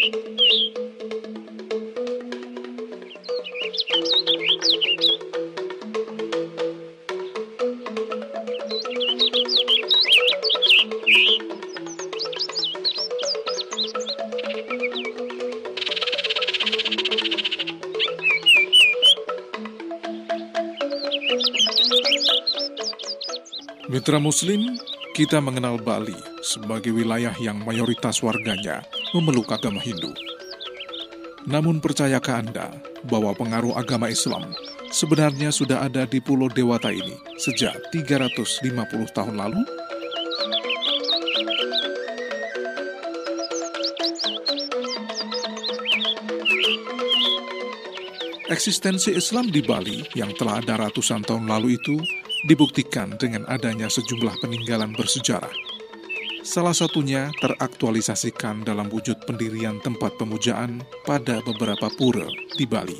Mitra Muslim, kita mengenal Bali sebagai wilayah yang mayoritas warganya memeluk agama Hindu. Namun percayakah Anda bahwa pengaruh agama Islam sebenarnya sudah ada di Pulau Dewata ini sejak 350 tahun lalu? Eksistensi Islam di Bali yang telah ada ratusan tahun lalu itu dibuktikan dengan adanya sejumlah peninggalan bersejarah. Salah satunya teraktualisasikan dalam wujud pendirian tempat pemujaan pada beberapa pura di Bali.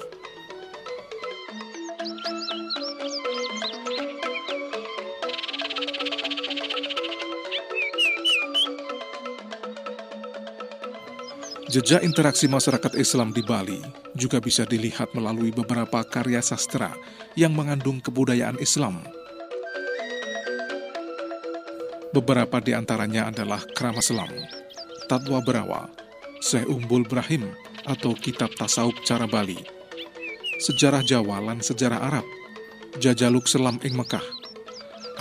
Jejak interaksi masyarakat Islam di Bali juga bisa dilihat melalui beberapa karya sastra yang mengandung kebudayaan Islam Beberapa di antaranya adalah Krama Selam, Tatwa Berawa, Syekh Umbul Brahim atau Kitab Tasawuf Cara Bali, Sejarah Jawa dan Sejarah Arab, Jajaluk Selam ing Mekah,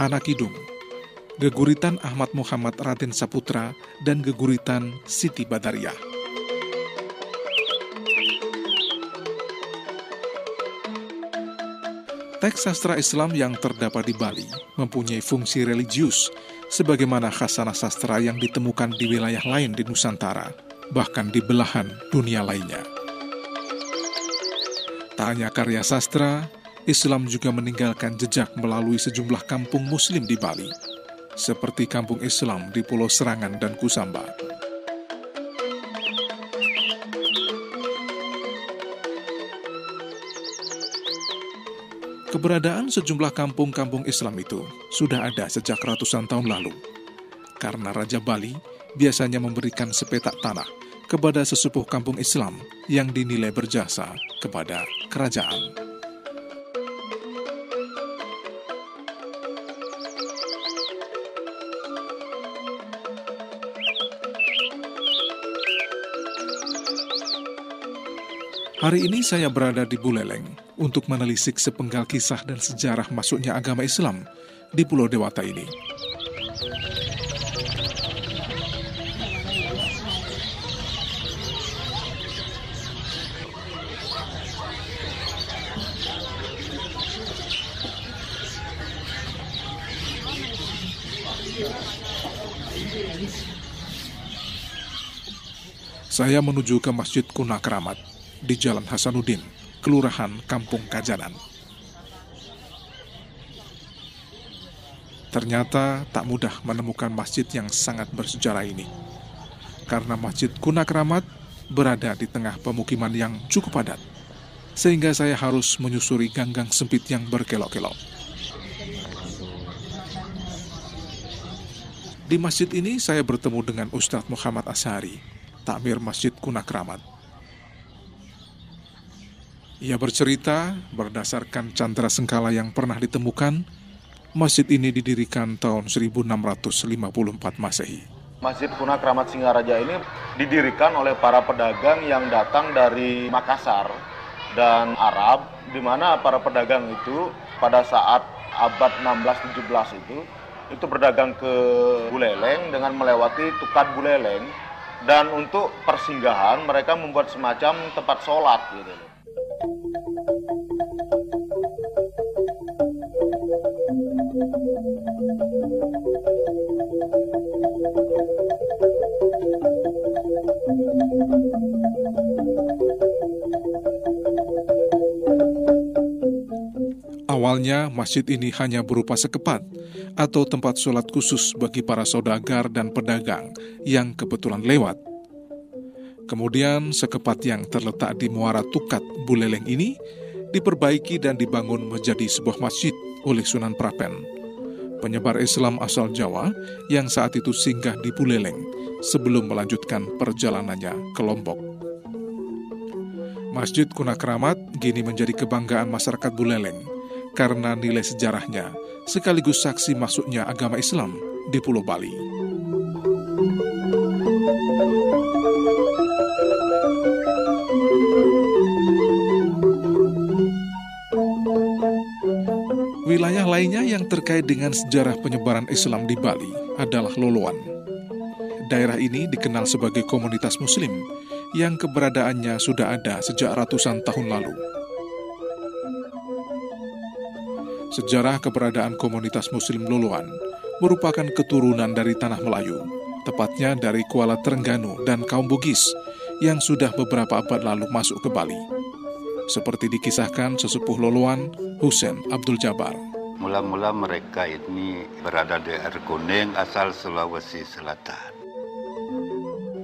Anak Kidung, Geguritan Ahmad Muhammad Raden Saputra, dan Geguritan Siti Badariah. Teks sastra Islam yang terdapat di Bali mempunyai fungsi religius sebagaimana khasanah sastra yang ditemukan di wilayah lain di Nusantara, bahkan di belahan dunia lainnya. Tak hanya karya sastra, Islam juga meninggalkan jejak melalui sejumlah kampung muslim di Bali, seperti kampung Islam di Pulau Serangan dan Kusamba. Keberadaan sejumlah kampung-kampung Islam itu sudah ada sejak ratusan tahun lalu. Karena Raja Bali biasanya memberikan sepetak tanah kepada sesepuh kampung Islam yang dinilai berjasa kepada kerajaan. Hari ini saya berada di Buleleng untuk menelisik sepenggal kisah dan sejarah masuknya agama Islam di Pulau Dewata ini. Saya menuju ke Masjid Kuna Keramat di Jalan Hasanuddin, Kelurahan Kampung Kajanan. Ternyata tak mudah menemukan masjid yang sangat bersejarah ini. Karena Masjid Kuna Keramat berada di tengah pemukiman yang cukup padat. Sehingga saya harus menyusuri ganggang sempit yang berkelok-kelok. Di masjid ini saya bertemu dengan Ustadz Muhammad Ashari, takmir Masjid Kuna Keramat. Ia bercerita berdasarkan candra sengkala yang pernah ditemukan, masjid ini didirikan tahun 1654 Masehi. Masjid Kuna Keramat Singaraja ini didirikan oleh para pedagang yang datang dari Makassar dan Arab, di mana para pedagang itu pada saat abad 16-17 itu itu berdagang ke Buleleng dengan melewati Tukat Buleleng dan untuk persinggahan mereka membuat semacam tempat sholat gitu Awalnya, masjid ini hanya berupa sekepat atau tempat sholat khusus bagi para saudagar dan pedagang yang kebetulan lewat. Kemudian, sekepat yang terletak di Muara Tukat, Buleleng ini diperbaiki dan dibangun menjadi sebuah masjid oleh Sunan Prapen, penyebar Islam asal Jawa yang saat itu singgah di Buleleng sebelum melanjutkan perjalanannya ke Lombok. Masjid Kuna Keramat kini menjadi kebanggaan masyarakat Buleleng karena nilai sejarahnya sekaligus saksi masuknya agama Islam di Pulau Bali. Wilayah lainnya yang terkait dengan sejarah penyebaran Islam di Bali adalah Loloan. Daerah ini dikenal sebagai komunitas Muslim yang keberadaannya sudah ada sejak ratusan tahun lalu. Sejarah keberadaan komunitas Muslim Loloan merupakan keturunan dari tanah Melayu, tepatnya dari Kuala Terengganu dan kaum Bugis yang sudah beberapa abad lalu masuk ke Bali. Seperti dikisahkan sesepuh Loloan, Husen Abdul Jabar. Mula-mula mereka ini berada di Erkuning asal Sulawesi Selatan.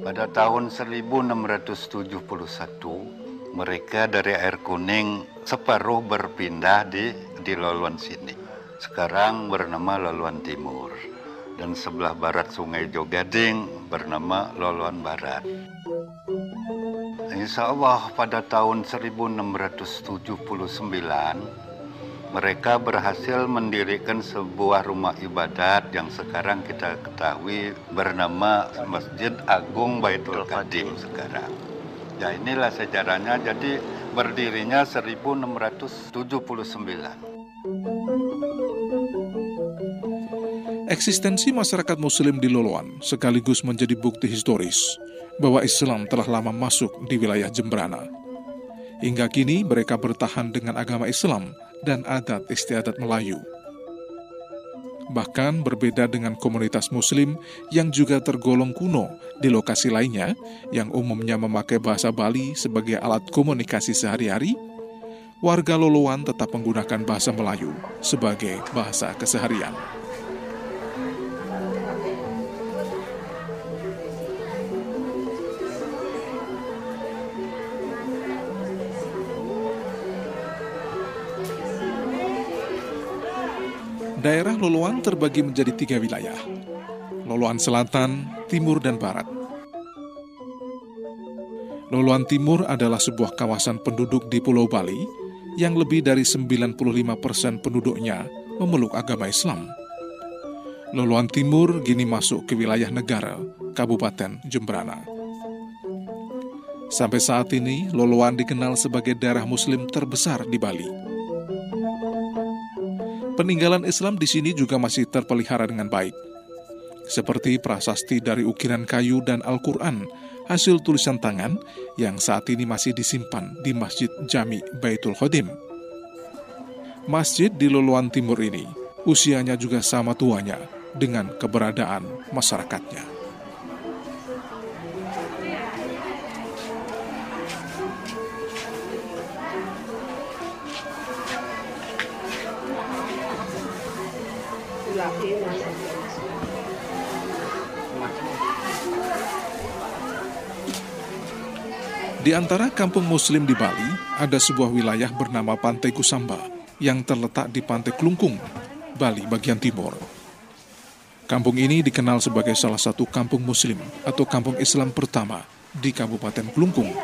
Pada tahun 1671, mereka dari air kuning separuh berpindah di di Loluan sini. Sekarang bernama Loluan Timur dan sebelah barat Sungai Jogading bernama Loluan Barat. Insya Allah pada tahun 1679 mereka berhasil mendirikan sebuah rumah ibadat yang sekarang kita ketahui bernama Masjid Agung Baitul Qadim sekarang. Ya inilah sejarahnya jadi berdirinya 1679. Eksistensi masyarakat muslim di Loloan sekaligus menjadi bukti historis bahwa Islam telah lama masuk di wilayah Jembrana. Hingga kini mereka bertahan dengan agama Islam dan adat istiadat Melayu. Bahkan berbeda dengan komunitas muslim yang juga tergolong kuno di lokasi lainnya yang umumnya memakai bahasa Bali sebagai alat komunikasi sehari-hari, warga Loloan tetap menggunakan bahasa Melayu sebagai bahasa keseharian. Daerah Loloan terbagi menjadi tiga wilayah, Loloan Selatan, Timur, dan Barat. Loloan Timur adalah sebuah kawasan penduduk di Pulau Bali yang lebih dari 95 persen penduduknya memeluk agama Islam. Loloan Timur kini masuk ke wilayah negara, Kabupaten Jembrana. Sampai saat ini, Loloan dikenal sebagai daerah muslim terbesar di Bali peninggalan Islam di sini juga masih terpelihara dengan baik. Seperti prasasti dari ukiran kayu dan Al-Quran, hasil tulisan tangan yang saat ini masih disimpan di Masjid Jami Baitul Khodim. Masjid di Luluan Timur ini usianya juga sama tuanya dengan keberadaan masyarakatnya. Di antara kampung muslim di Bali, ada sebuah wilayah bernama Pantai Kusamba yang terletak di Pantai Klungkung, Bali bagian timur. Kampung ini dikenal sebagai salah satu kampung muslim atau kampung Islam pertama di Kabupaten Klungkung.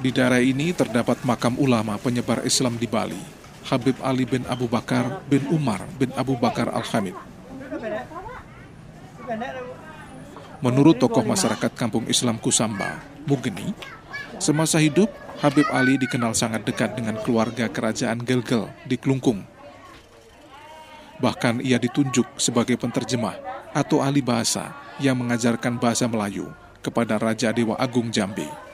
Di daerah ini terdapat makam ulama penyebar Islam di Bali, Habib Ali bin Abu Bakar bin Umar bin Abu Bakar Al-Hamid. Menurut tokoh masyarakat kampung Islam Kusamba, Mugeni, semasa hidup Habib Ali dikenal sangat dekat dengan keluarga kerajaan Gelgel di Klungkung. Bahkan ia ditunjuk sebagai penterjemah atau ahli bahasa yang mengajarkan bahasa Melayu kepada Raja Dewa Agung Jambi.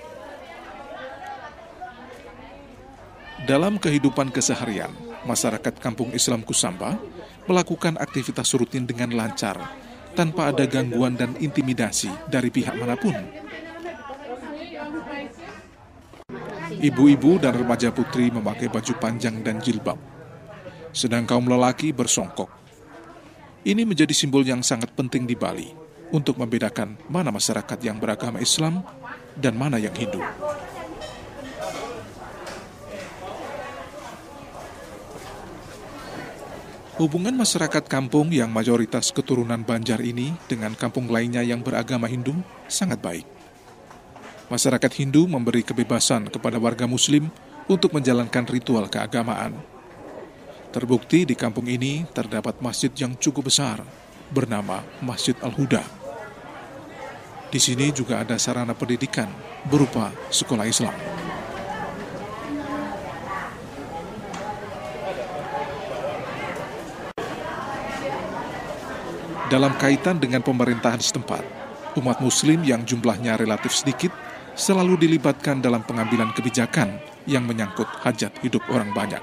Dalam kehidupan keseharian, masyarakat kampung Islam Kusamba melakukan aktivitas rutin dengan lancar, tanpa ada gangguan dan intimidasi dari pihak mana pun. Ibu-ibu dan remaja putri memakai baju panjang dan jilbab, sedang kaum lelaki bersongkok. Ini menjadi simbol yang sangat penting di Bali untuk membedakan mana masyarakat yang beragama Islam dan mana yang Hindu. Hubungan masyarakat kampung yang mayoritas keturunan Banjar ini dengan kampung lainnya yang beragama Hindu sangat baik. Masyarakat Hindu memberi kebebasan kepada warga Muslim untuk menjalankan ritual keagamaan. Terbukti di kampung ini terdapat masjid yang cukup besar bernama Masjid Al-Huda. Di sini juga ada sarana pendidikan berupa sekolah Islam. Dalam kaitan dengan pemerintahan setempat, umat muslim yang jumlahnya relatif sedikit selalu dilibatkan dalam pengambilan kebijakan yang menyangkut hajat hidup orang banyak.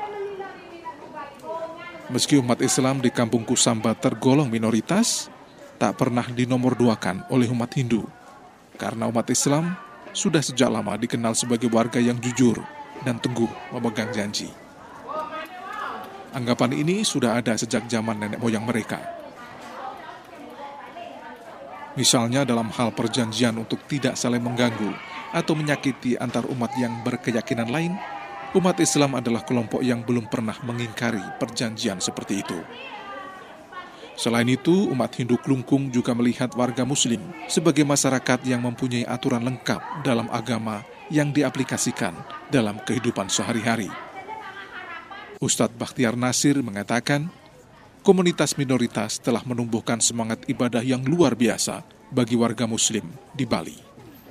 Meski umat Islam di kampung Kusamba tergolong minoritas, tak pernah dinomorduakan oleh umat Hindu. Karena umat Islam sudah sejak lama dikenal sebagai warga yang jujur dan teguh memegang janji. Anggapan ini sudah ada sejak zaman nenek moyang mereka Misalnya dalam hal perjanjian untuk tidak saling mengganggu atau menyakiti antar umat yang berkeyakinan lain, umat Islam adalah kelompok yang belum pernah mengingkari perjanjian seperti itu. Selain itu, umat Hindu Klungkung juga melihat warga Muslim sebagai masyarakat yang mempunyai aturan lengkap dalam agama yang diaplikasikan dalam kehidupan sehari-hari. Ustadz Bakhtiar Nasir mengatakan, komunitas minoritas telah menumbuhkan semangat ibadah yang luar biasa bagi warga muslim di Bali.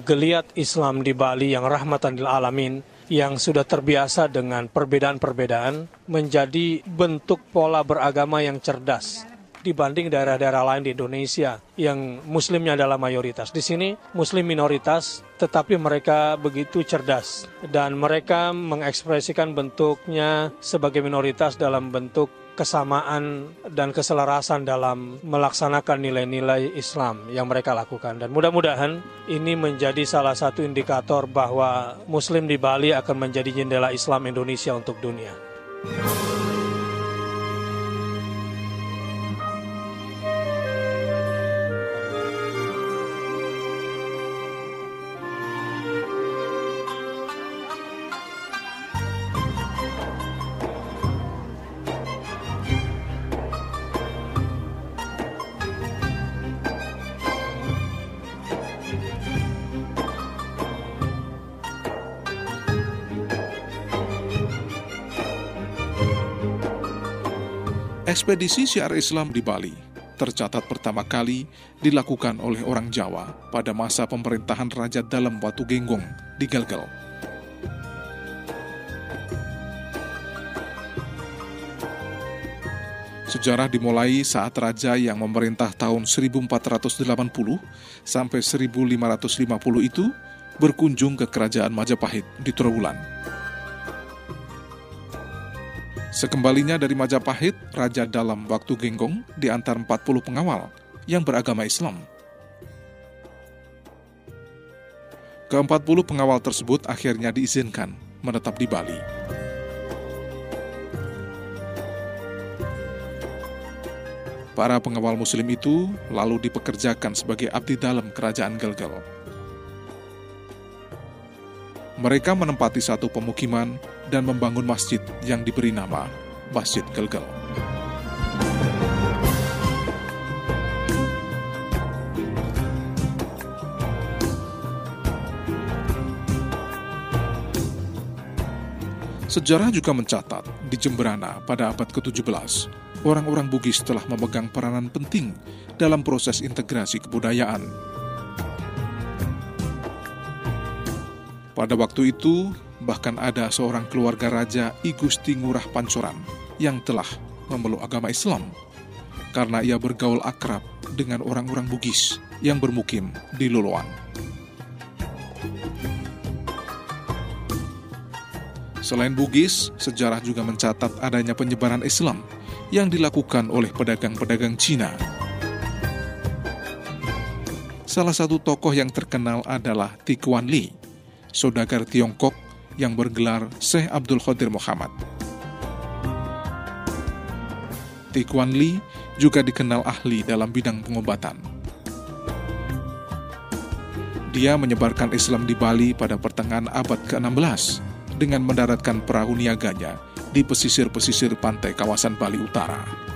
Geliat Islam di Bali yang rahmatan lil alamin yang sudah terbiasa dengan perbedaan-perbedaan menjadi bentuk pola beragama yang cerdas dibanding daerah-daerah lain di Indonesia yang muslimnya adalah mayoritas. Di sini muslim minoritas tetapi mereka begitu cerdas dan mereka mengekspresikan bentuknya sebagai minoritas dalam bentuk kesamaan dan keselarasan dalam melaksanakan nilai-nilai Islam yang mereka lakukan. Dan mudah-mudahan ini menjadi salah satu indikator bahwa Muslim di Bali akan menjadi jendela Islam Indonesia untuk dunia. Ekspedisi siar Islam di Bali tercatat pertama kali dilakukan oleh orang Jawa pada masa pemerintahan Raja Dalam Watu Genggong di Galgal. Sejarah dimulai saat raja yang memerintah tahun 1480 sampai 1550 itu berkunjung ke kerajaan Majapahit di Trowulan. Sekembalinya dari Majapahit, Raja dalam waktu Genggong di antara 40 pengawal yang beragama Islam. Ke-40 pengawal tersebut akhirnya diizinkan menetap di Bali. Para pengawal muslim itu lalu dipekerjakan sebagai abdi dalam kerajaan Gelgel. Mereka menempati satu pemukiman dan membangun masjid yang diberi nama Masjid Gelgel. Sejarah juga mencatat di Jemberana pada abad ke-17, orang-orang Bugis telah memegang peranan penting dalam proses integrasi kebudayaan. Pada waktu itu, Bahkan ada seorang keluarga raja I Gusti Ngurah Pancoran yang telah memeluk agama Islam karena ia bergaul akrab dengan orang-orang Bugis yang bermukim di Luluan. Selain Bugis, sejarah juga mencatat adanya penyebaran Islam yang dilakukan oleh pedagang-pedagang Cina. Salah satu tokoh yang terkenal adalah Tikuan Li, saudagar Tiongkok yang bergelar Syekh Abdul Qadir Muhammad. Tikuan Li juga dikenal ahli dalam bidang pengobatan. Dia menyebarkan Islam di Bali pada pertengahan abad ke-16 dengan mendaratkan perahu niaganya di pesisir-pesisir pantai kawasan Bali Utara.